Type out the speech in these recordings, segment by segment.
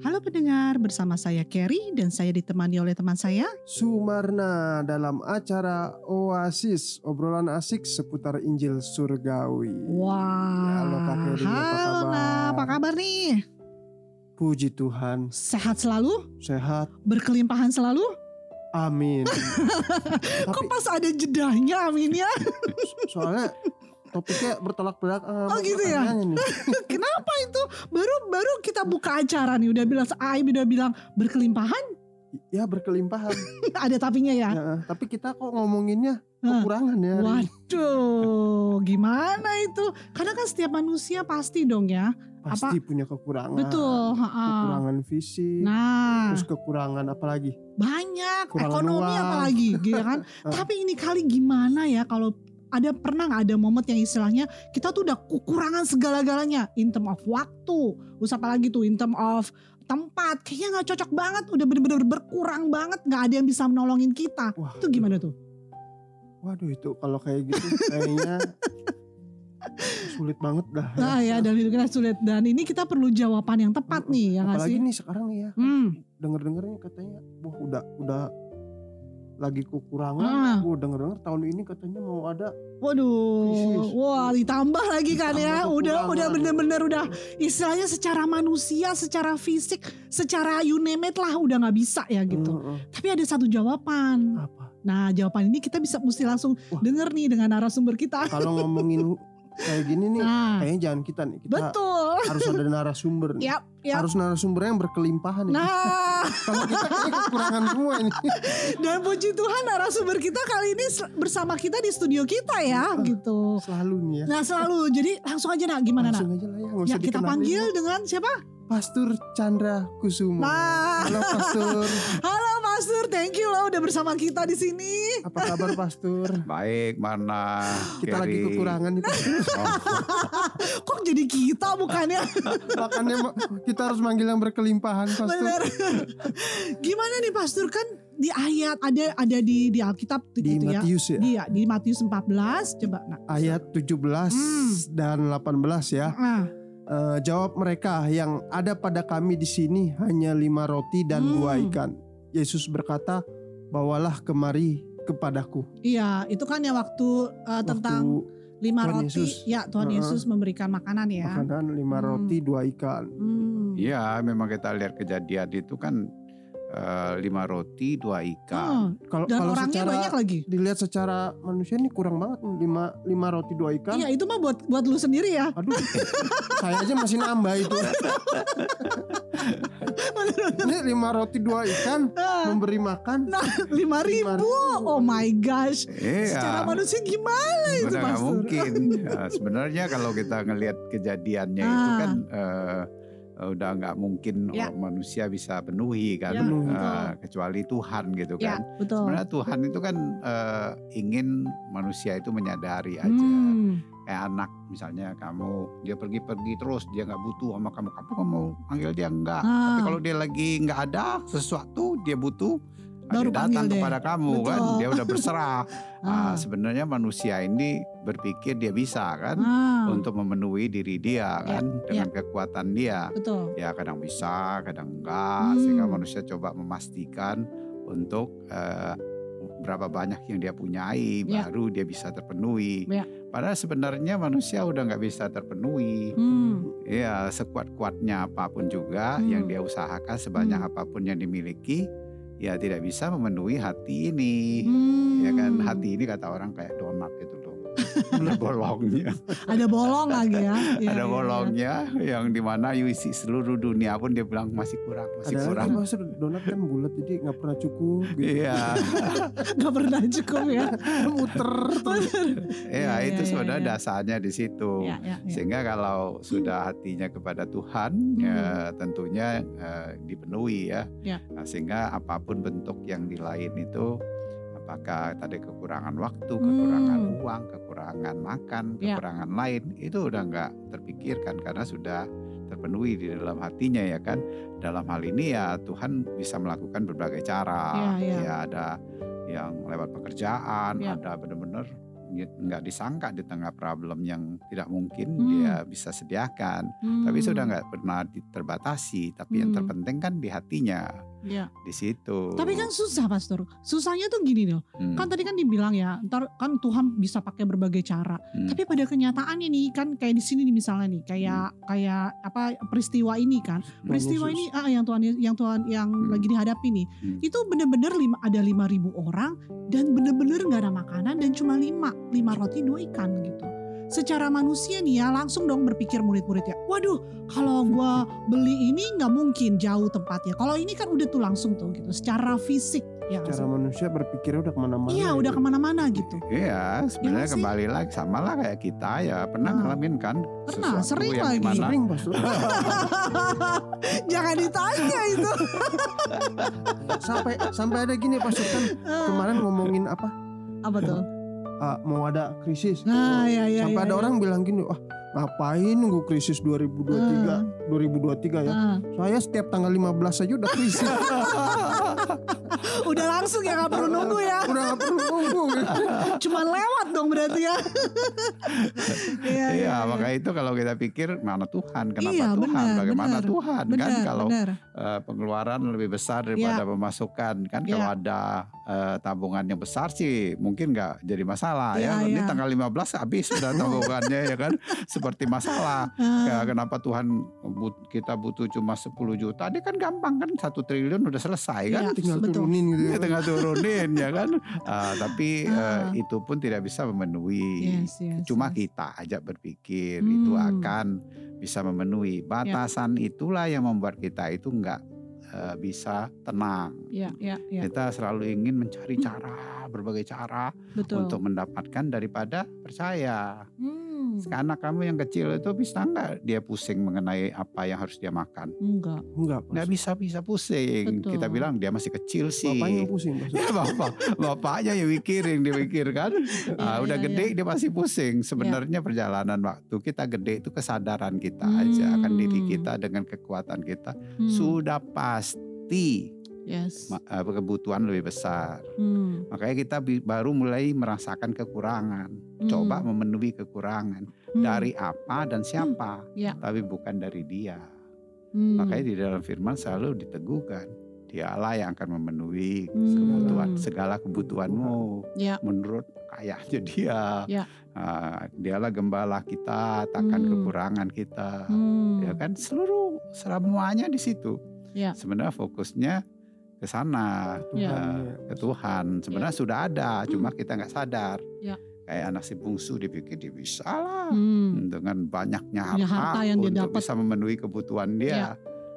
Halo pendengar, bersama saya Kerry dan saya ditemani oleh teman saya. Sumarna dalam acara Oasis, obrolan asik seputar Injil Surgawi. Wah, Halo, Kak Kerry, apa halo kabar? Nak, apa kabar nih? Puji Tuhan, Sehat selalu? sehat. Berkelimpahan selalu? Amin. Kok Tapi pas ada jedahnya amin ya? soalnya topiknya bertolak belakang. Oh, gitu ya? Kenapa itu? Baru baru kita buka acara nih udah bilang Aim udah bilang berkelimpahan? Ya berkelimpahan. ada tapinya ya? Ya, tapi kita kok ngomonginnya kekurangan ya. Waduh, gimana itu? Karena kan setiap manusia pasti dong ya. Pasti punya kekurangan. Betul. ha-ha. Kekurangan fisik. Nah, Terus kekurangan apa lagi? banyak Kurangan ekonomi uang. apalagi, gitu kan? Tapi ini kali gimana ya kalau ada pernah nggak ada momen yang istilahnya kita tuh udah kekurangan segala-galanya in term of waktu, usah apalagi tuh in term of tempat, kayaknya nggak cocok banget, udah bener-bener berkurang banget, nggak ada yang bisa menolongin kita. Wah, Itu gimana tuh? Waduh itu kalau kayak gitu kayaknya sulit banget dah. Nah ya dan hidup kita sulit dan ini kita perlu jawaban yang tepat nih ya Apalagi sih? nih sekarang nih ya. Hmm, Dengar-dengarnya katanya, wah udah udah lagi kekurangan. Ah. Wah denger-denger tahun ini katanya mau ada. waduh, Krisis. wah ditambah lagi kan ya, udah kekurangan. udah bener-bener udah istilahnya secara manusia, secara fisik, secara you name it lah udah nggak bisa ya gitu. Heeh. Tapi ada satu jawaban. apa? Nah jawaban ini kita bisa mesti langsung Wah. denger nih dengan narasumber kita. Kalau ngomongin kayak gini nih, Nah, kayaknya jangan kita nih. Kita betul. harus ada narasumber nih. Yap, yap. Harus narasumber yang berkelimpahan nih. Nah, Kalau kita kayaknya kekurangan semua ini. dan puji Tuhan narasumber kita kali ini bersama kita di studio kita ya, gitu. Selalu nih ya. Nah selalu, jadi langsung aja nak, gimana nak? Langsung aja lah ya, nggak Ya kita panggil dengan siapa? Pastor Chandra Kusuma. Nah, Halo Pastor, halo Pastor, thank you loh udah bersama kita di sini. apa kabar Pastor? Baik, mana Kita lagi Kerry? kekurangan nih Pastor. Oh, Kok jadi kita bukannya? Makanya ma- kita harus manggil yang berkelimpahan Pastor. Bener. Gimana nih Pastor kan di ayat ada ada di di Alkitab Di gitu ya. Matius ya. Di, di Matius 14 coba nak. Ayat 17 Hmm. dan 18 ya. Ah, Eh, jawab mereka yang ada pada kami di sini hanya lima roti dan Hmm. dua ikan. Yesus berkata, bawalah kemari kepadaku. iya, itu kan ya waktu uh, tentang Waktu lima Tuhan roti. Yesus. Ya, Tuhan Heeh. Yesus memberikan makanan ya. makanan lima Hmm. roti dua ikan. Hmm. Iya, memang kita lihat kejadian itu kan eh, lima roti, dua ikan. Oh, Kalau dan kalau orangnya secara banyak lagi. dilihat secara manusia ini kurang banget lima lima roti dua ikan. Iya, itu mah buat buat lu sendiri ya. Aduh, saya aja masih nambah itu. Ini lima roti dua ikan Ah, memberi makan. Nah, lima ribu. Oh my gosh. Iya. Secara manusia gimana itu Pastor? mungkin. Ya, sebenarnya kalau kita ngelihat kejadiannya itu Ah. kan eh, udah nggak mungkin Ya. orang manusia bisa penuhi kan, Ya. Eh, betul. kecuali Tuhan gitu Ya, kan. betul. Sebenarnya Tuhan itu kan eh, ingin manusia itu menyadari aja. Hmm. kayak anak misalnya kamu dia pergi-pergi terus dia nggak butuh sama kamu kamu mau panggil dia enggak Ah. tapi kalau dia lagi nggak ada sesuatu dia butuh Baru datang deh. kepada kamu Betul. kan dia udah berserah Ah. Ah, sebenarnya manusia ini berpikir dia bisa kan Ah, untuk memenuhi diri dia Ya, kan dengan kekuatan dia betul. ya kadang bisa kadang enggak Hmm. sehingga manusia coba memastikan untuk eh, berapa banyak yang dia punyai Ya. baru dia bisa terpenuhi Ya. padahal sebenarnya manusia udah nggak bisa terpenuhi Hmm. ya sekuat-kuatnya apa pun juga Hmm. yang dia usahakan sebanyak Hmm. apa pun yang dimiliki ya tidak bisa memenuhi hati ini Hmm. ya kan hati ini kata orang kayak loh ada bolongnya Ada bolong lagi ya. Iya, ada iya, bolongnya yang di mana isi seluruh dunia pun dia bilang masih kurang masih Ada kurang Pastor donat kan bulat jadi nggak pernah cukup. Gitu. iya iya. Gak pernah cukup ya. Muter terus. iya Iya, itu iya, sebenarnya iya. dasarnya di situ Ya, ya, ya. sehingga kalau sudah hatinya kepada Tuhan Hmm. ya tentunya eh, dipenuhi ya. Ya. Nah, sehingga apa pun bentuk yang di lain itu apakah tadi kekurangan waktu, Hmm. kekurangan uang, kekurangan makan, Ya. kekurangan lain itu udah nggak terpikirkan karena sudah terpenuhi di dalam hatinya ya kan. Dalam hal ini ya Tuhan bisa melakukan berbagai cara. Ya, ya. Ya ada yang lewat pekerjaan, Ya. ada benar-benar nggak disangka di tengah problem yang tidak mungkin Hmm. dia bisa sediakan. Tapi Hmm. sudah nggak pernah terbatasi. Tapi yang Hmm. terpenting kan di hatinya Ya. di situ. Tapi kan susah pastor. Susahnya tuh gini loh. Hmm, Kan tadi kan dibilang ya, ntar kan Tuhan bisa pakai berbagai cara. hmm, Tapi pada kenyataannya nih kan kayak di sini nih misalnya nih kayak kayak apa peristiwa ini kan. Peristiwa ini ah, yang Tuhan yang Tuhan yang Hmm. lagi dihadapi nih. Hmm. Itu bener-bener lima, ada 5000 orang dan bener-bener nggak ada makanan dan cuma lima lima roti dua ikan gitu. Secara manusia nih ya langsung dong berpikir murid-muridnya. Waduh, kalau gua beli ini nggak mungkin jauh tempatnya. Kalau ini kan udah tuh langsung tuh gitu. Secara fisik ya. nggak Cara sih? manusia berpikirnya udah ke mana-mana. Iya itu. udah ke mana-mana gitu. Iya, sebenarnya nggak sih? kembali lagi sama lah kayak kita ya pernah Ah. ngalamin kan Pernah, sering yang lagi. dimana- Sering. Jangan ditanya itu. sampai sampai ada gini pastor kan kemarin ngomongin apa? apa tuh? Ah, mau ada krisis. Nah, ya, ya, sampai ya, ada ya. orang bilang gini, wah ngapain nunggu krisis 2023 2023 ya? Ah, Saya setiap tanggal 15 aja udah krisis. udah langsung ya nggak perlu nunggu ya. udah gak perlu nunggu. Cuma lewat dong berarti ya. Iya, Iya, makanya itu kalau kita pikir mana Tuhan, kenapa Iya, Tuhan, benar, bagaimana benar. Tuhan kan Benar, kalau benar. eh, pengeluaran lebih besar daripada pemasukan kan kalau Iya. ada eh, tabungan yang besar sih mungkin nggak jadi masalah Iya, ya. Ini iya. tanggal 15 habis sudah tabungannya ya kan seperti masalah. Ah, Ya, kenapa Tuhan but- kita butuh cuma 10 juta? Dia kan gampang kan satu triliun udah selesai kan. Iya, Tinggal betul. turunin gitu. Ya, ya. tengah turunin ya kan. Ah, tapi Ah. itu pun tidak bisa memenuhi. Yes, yes, Cuma yes. kita aja berpikir itu Hmm. akan bisa memenuhi. Batasan itulah yang membuat kita itu enggak eh, bisa tenang. Iya, iya, iya. Kita selalu ingin mencari cara, berbagai cara Betul. untuk mendapatkan daripada percaya. Hmm, Anak kamu yang kecil itu bisa nggak dia pusing mengenai apa yang harus dia makan? enggak. Enggak, Nggak Pas. bisa bisa pusing. Betul. Kita bilang dia masih kecil sih. Bapaknya yang pusing, Pastor. Ya bapak, bapaknya yang mikirin, dia mikir kan. Ah, Iya, udah iya, gede iya. dia masih pusing. Sebenarnya perjalanan waktu kita gede itu kesadaran kita aja akan diri Hmm. kita dengan kekuatan kita Hmm, sudah pasti Yes. eh, kebutuhan lebih besar. Hmm, Makanya kita baru mulai merasakan kekurangan. Coba hmm, memenuhi kekurangan hmm, dari apa dan siapa, Ya. tapi bukan dari dia. hmm, Makanya di dalam firman selalu diteguhkan. Dialah yang akan memenuhi Hmm. kebutuhan segala kebutuhanmu Ya. menurut kayanya dia. Ya. Ah, dialah gembala kita, takkan Hmm. kekurangan kita. hmm, Ya kan seluruh semuanya di situ. Ya. Sebenarnya fokusnya ke sana, Ya. Ya. ke Tuhan. Sebenarnya sudah ada, cuma kita nggak sadar. Ya. Kayak anak si bungsu dipikir dia bisa lah hmm, dengan banyaknya Ya, harta, harta yang dia untuk dapat. bisa memenuhi kebutuhan dia.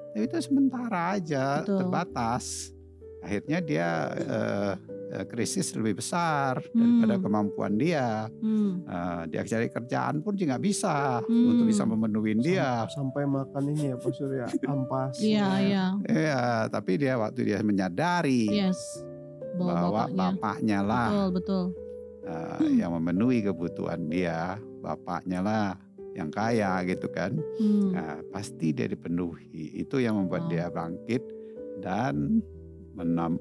Tapi itu sementara aja, Betul. terbatas. Akhirnya dia eh, eh, krisis lebih besar daripada Hmm. kemampuan dia. hmm, Eh, dia cari kerjaan pun juga bisa Hmm. untuk bisa memenuhi dia. Sam- Sampai makan ini ya Pastor ya, ampas. Iya, iya. Iya, tapi dia waktu dia menyadari Yes. bahwa bapaknya. bapaknya lah Betul, betul. eh, Hmm. yang memenuhi kebutuhan dia, bapaknya lah yang kaya gitu kan. Hmm. Nah, pasti dia dipenuhi. Itu yang membuat Wow. dia bangkit dan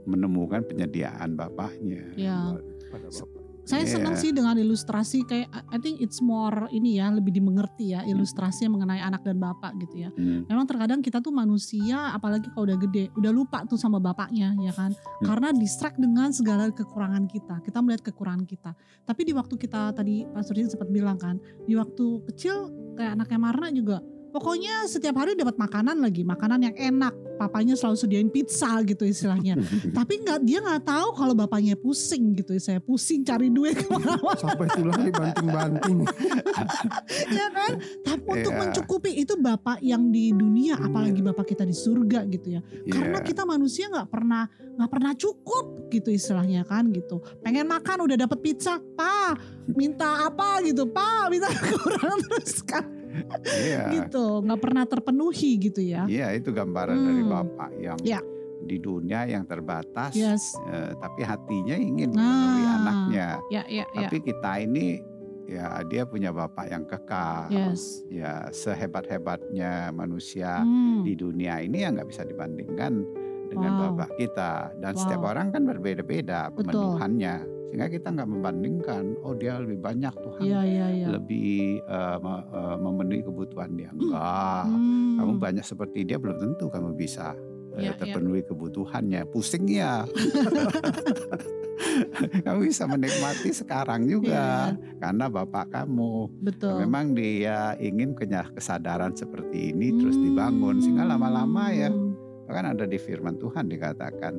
menemukan penyediaan bapaknya. Ya. Pada Bapak. Saya Iya. senang sih dengan ilustrasi kayak I think it's more ini ya lebih dimengerti ya ilustrasi yang mengenai anak dan bapak gitu ya. Hmm. Memang terkadang kita tuh manusia apalagi kalau udah gede udah lupa tuh sama bapaknya ya kan. Hmm. Karena distract dengan segala kekurangan kita. Kita melihat kekurangan kita. Tapi di waktu kita tadi Pak Surya sempat bilang kan, di waktu kecil kayak anaknya Marna juga Pokoknya setiap hari dapat makanan lagi, makanan yang enak. Papanya selalu sediain pizza gitu istilahnya. Tapi nggak dia nggak tahu kalau bapaknya pusing gitu. Saya pusing cari duit ke mana-mana Sampai tulang dibanting-banting. ya kan. Tapi untuk Iya. mencukupi itu bapak yang di dunia, Dunia. apalagi bapak kita di surga gitu ya. Karena Iya. kita manusia nggak pernah nggak pernah cukup gitu istilahnya kan gitu. Pengen makan udah dapet pizza, pa minta apa gitu, pa minta kurang terus kan Iya. gitu. Nggak pernah terpenuhi gitu ya. Iya, itu gambaran dari Hmm. bapak yang Ya. di dunia yang terbatas, Yes. eh, tapi hatinya ingin memenuhi anaknya. Ya ya ya. Tapi kita ini ya dia punya bapak yang kekal. Yes. Ya sehebat-hebatnya manusia Hmm. di dunia ini yang nggak bisa dibandingkan dengan Wow. bapak kita. Dan setiap Wow. orang kan berbeda-beda Betul. Sehingga kita nggak membandingkan oh dia lebih banyak Tuhan Iya, iya, iya. lebih eh, memenuhi kebutuhan dia enggak Hmm. kamu banyak seperti dia belum tentu kamu bisa iya. terpenuhi kebutuhannya pusing ya kamu bisa menikmati sekarang juga karena bapak kamu Betul. memang dia ingin punya kesadaran seperti ini terus dibangun sehingga lama-lama ya Hmm. bahkan ada di firman Tuhan dikatakan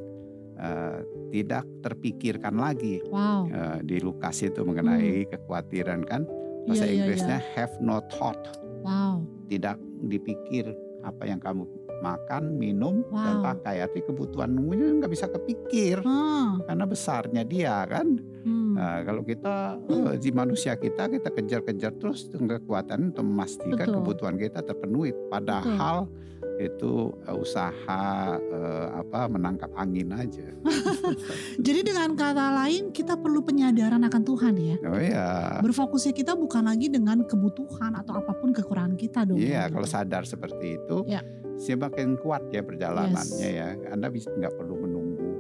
eh, tidak terpikirkan lagi Wow. Eh, di Lukas itu mengenai kekhawatiran kan bahasa Hmm. Iya, iya, Inggrisnya iya. have no thought Wow. tidak dipikir apa yang kamu makan minum dan Wow. pakai arti kebutuhanmu nggak bisa kepikir Ah. karena besarnya dia kan Hmm. Nah, kalau kita eh, di manusia kita kita kejar-kejar terus kekuatan untuk memastikan Betul. kebutuhan kita terpenuhi padahal itu usaha eh, apa menangkap angin aja. Jadi dengan kata lain kita perlu penyadaran akan Tuhan ya. Oh iya. Berfokusnya kita bukan lagi dengan kebutuhan atau apa pun kekurangan kita dong. Iya, gitu. kalau sadar seperti itu, Ya. semakin kuat ya perjalanannya ya. Anda bisa nggak perlu menunggu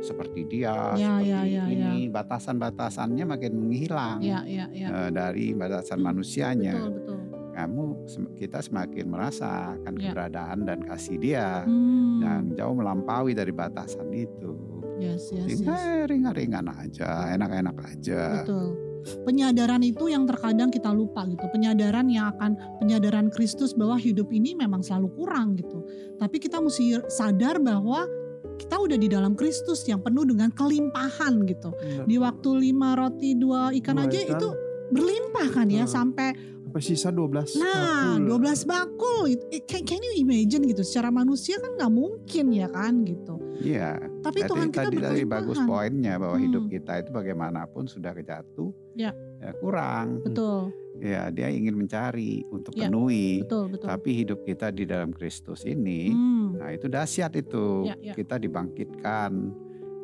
seperti dia, Ya, seperti ya, ya, ini. Batasan-batasannya makin menghilang Iya, iya, iya. eh, dari batasan manusianya. Betul, betul. Kamu kita semakin merasakan Ya. keberadaan dan kasih dia Hmm. yang jauh melampaui dari batasan itu. Yes, yes, Sehingga yes. ringan-ringan aja, enak-enak aja. Betul. Penyadaran itu yang terkadang kita lupa gitu. Penyadaran yang akan penyadaran Kristus bahwa hidup ini memang selalu kurang gitu. Tapi kita mesti sadar bahwa kita udah di dalam Kristus yang penuh dengan kelimpahan gitu. Benar. Di waktu lima roti dua ikan Dua aja ikan. itu berlimpah kan ya Sampai sisa 12 nah bakul. 12 bakul. Can, can you imagine gitu? Secara manusia kan nggak mungkin ya kan gitu. Iya. Tapi Tadi Tuhan kita tadi tadi bagus poinnya bahwa Hmm. hidup kita itu bagaimanapun sudah jatuh, Ya. ya kurang. Betul, Ya dia ingin mencari untuk Ya, penuhi. betul, betul. Tapi hidup kita di dalam Kristus ini, Hmm. nah itu dahsyat itu. Ya, ya. Kita dibangkitkan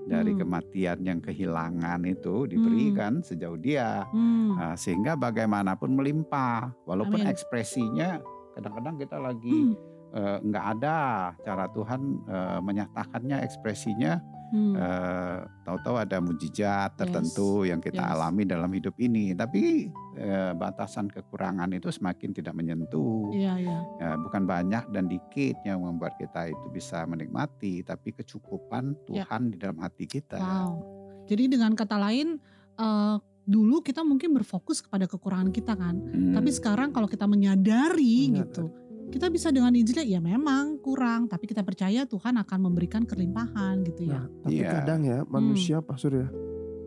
dari Hmm. kematian yang kehilangan itu diberikan sejauh dia. Hmm. Nah, sehingga bagaimanapun melimpah, walaupun Amin. ekspresinya kadang-kadang kita lagi Hmm. Eh, nggak ada cara Tuhan eh, menyatakannya ekspresinya Hmm. eh, tahu-tahu ada mujizat tertentu yang kita yes. alami dalam hidup ini tapi eh, batasan kekurangan itu semakin tidak menyentuh Iya, iya. Ya, bukan banyak dan dikit yang membuat kita itu bisa menikmati tapi kecukupan Ya. Tuhan di dalam hati kita Wow. Jadi dengan kata lain, eh, dulu kita mungkin berfokus kepada kekurangan kita kan. Hmm. Tapi sekarang kalau kita menyadari Menyadari. gitu, kita bisa dengan izinnya ya memang kurang, tapi kita percaya Tuhan akan memberikan kelimpahan gitu ya. Nah, tapi Iya. kadang ya manusia Pak Surya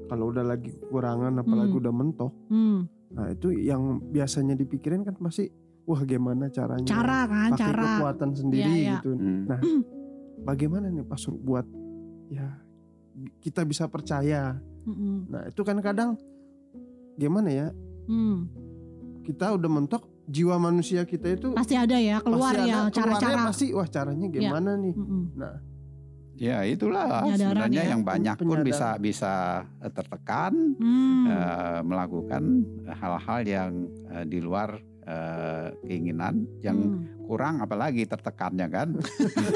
kalau udah lagi kekurangan apalagi Hmm. udah mentok, Hmm. nah itu yang biasanya dipikirin kan pasti wah gimana caranya Cara kan, pakai cara. kekuatan sendiri Iya, iya. gitu. Hmm. Nah, bagaimana nih Pak Sur buat ya kita bisa percaya. Mm-mm. Nah, itu kan kadang gimana ya? Hmm. Kita udah mentok jiwa manusia kita itu Pasti ada ya keluar pasti ya cara-cara. pasti wah caranya gimana nih? Mm-mm. Nah, ya itulah Penyadaran sebenarnya ya. yang banyak pun Penyadaran. bisa bisa eh, tertekan Hmm. eh, melakukan hal-hal yang eh, di luar eh, keinginan yang Hmm. kurang apalagi tertekannya kan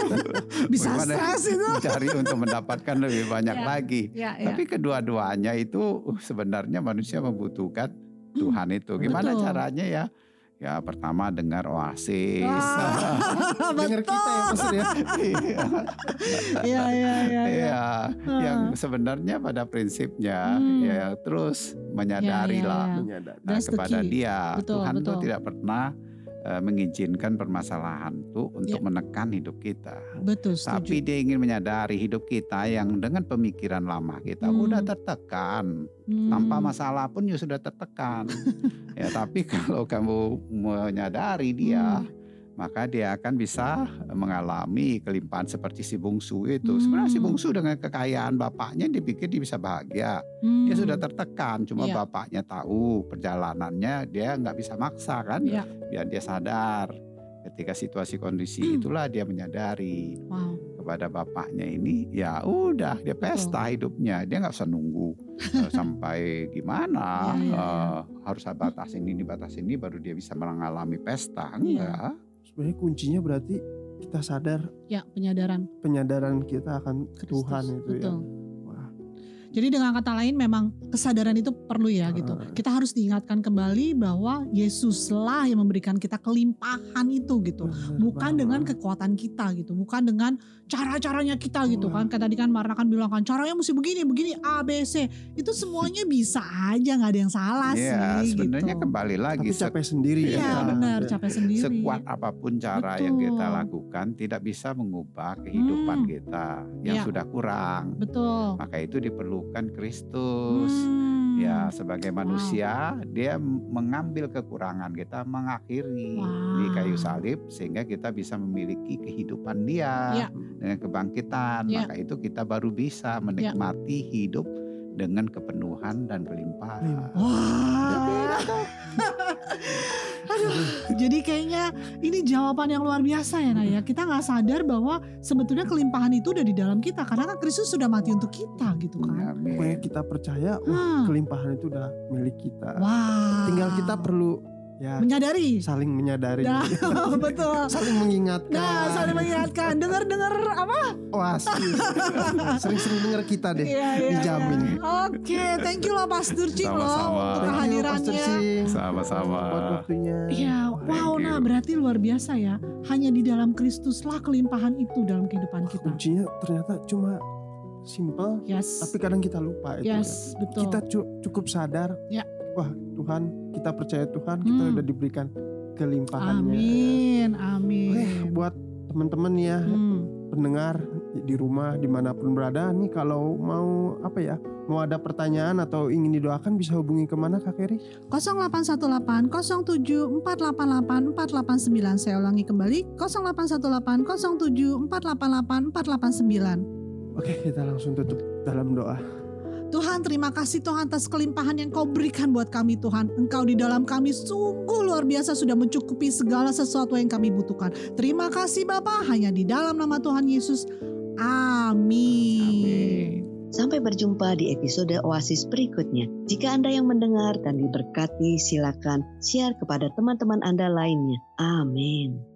Bisa stres itu. mencari untuk mendapatkan lebih banyak Ya. lagi Ya, ya. tapi kedua-duanya itu uh, sebenarnya manusia membutuhkan Tuhan itu gimana Hmm. Betul. caranya ya ya pertama dengar oasis Wah, dengar kita ya Pak Sur ya. Iya, Iya, iya, iya. iya. iya. yang sebenarnya pada prinsipnya Hmm. ya terus menyadari Ya, ya, lah ya. Menyadari. Nah, That's the kepada dia Betul, Tuhan betul. tuh tidak pernah eh, mengizinkan permasalahan itu untuk Ya. menekan hidup kita. Betul, Tapi setuju. dia ingin menyadari hidup kita yang dengan pemikiran lama kita Hmm. udah tertekan, Hmm. tanpa masalah pun ya sudah tertekan. ya tapi kalau kamu menyadari dia, Hmm. Maka dia akan bisa mengalami kelimpahan seperti si bungsu itu. Hmm. Sebenarnya si bungsu dengan kekayaan bapaknya dipikir dia bisa bahagia. Hmm. Dia sudah tertekan, cuma Iya. bapaknya tahu perjalanannya dia nggak bisa maksa kan, Iya. biar dia sadar. Ketika situasi kondisi Hmm. itulah dia menyadari Wow. kepada bapaknya ini, ya udah dia pesta hidupnya, dia nggak usah nunggu eh, sampai gimana Iya, iya, iya. eh, harus batas ini, ini batas ini baru dia bisa mengalami pesta, Iya. enggak? Sebenarnya kuncinya berarti kita sadar Ya, penyadaran penyadaran kita akan Kristus. Tuhan itu ya. Betul. Wah, Jadi dengan kata lain memang kesadaran itu perlu ya gitu. Kita harus diingatkan kembali bahwa Yesuslah yang memberikan kita kelimpahan itu gitu. Bukan dengan kekuatan kita gitu, bukan dengan cara-caranya kita gitu kan. Kayak tadi kan Marna kan bilang kan caranya mesti begini, begini A B C. Itu semuanya bisa aja nggak ada yang salah Iya, sih sebenarnya gitu. kembali lagi tapi capek sendiri ya. Iya Iya. benar, capek sendiri. sekuat apa pun cara yang kita Betul. lakukan tidak bisa mengubah kehidupan Hmm. kita yang Iya. sudah kurang. Betul. Maka itu diperlukan Kristus. Hmm. Ya, sebagai manusia dia m- mengambil kekurangan kita, mengakhiri di kayu Wow. salib sehingga kita bisa memiliki kehidupan dia Ya. dengan kebangkitan. Ya. Maka itu kita baru bisa menikmati hidup dengan kepenuhan dan kelimpahan. Wah. Jadi kayaknya ini jawaban yang luar biasa ya Naya. Kita nggak sadar bahwa sebetulnya kelimpahan itu udah di dalam kita karena kan Kristus sudah mati untuk kita gitu kan. Pokoknya kita percaya, wah Hmm. kelimpahan itu udah milik kita. Wah. Tinggal kita perlu ya menyadari. saling menyadari, Nah, betul. saling mengingatkan. Nah, saling mengingatkan. Dengar-dengar apa? Wah, sih. sering-sering dengar kita deh. Iya, iya, dijamin. iya. Oke, thank you loh Pastor Cing loh untuk kehadirannya. Sama-sama. Buat waktunya. Iya, Thank wow, nah berarti luar biasa ya. Hanya di dalam Kristuslah kelimpahan itu dalam kehidupan kita. Kuncinya ternyata cuma simple, Yes. tapi kadang kita lupa itu. ya. Yes, betul. Kita cu- cukup sadar. Ya. Wah, Tuhan, kita percaya Tuhan, kita Hmm. udah diberikan kelimpahannya. Amin, Oke, amin. buat teman-teman ya, Hmm. pendengar di rumah di mana pun berada nih kalau mau apa ya mau ada pertanyaan atau ingin didoakan bisa hubungi ke mana Kak Keri? 0818 07 488 489 saya ulangi kembali 0818 07 488 489 Oke kita langsung tutup dalam doa. Tuhan terima kasih Tuhan atas kelimpahan yang kau berikan buat kami Tuhan Engkau di dalam kami sungguh luar biasa sudah mencukupi segala sesuatu yang kami butuhkan Terima kasih Bapa hanya di dalam nama Tuhan Yesus Amin. Sampai berjumpa di episode Oasis berikutnya. Jika Anda yang mendengar dan diberkati, silakan share kepada teman-teman Anda lainnya. Amin.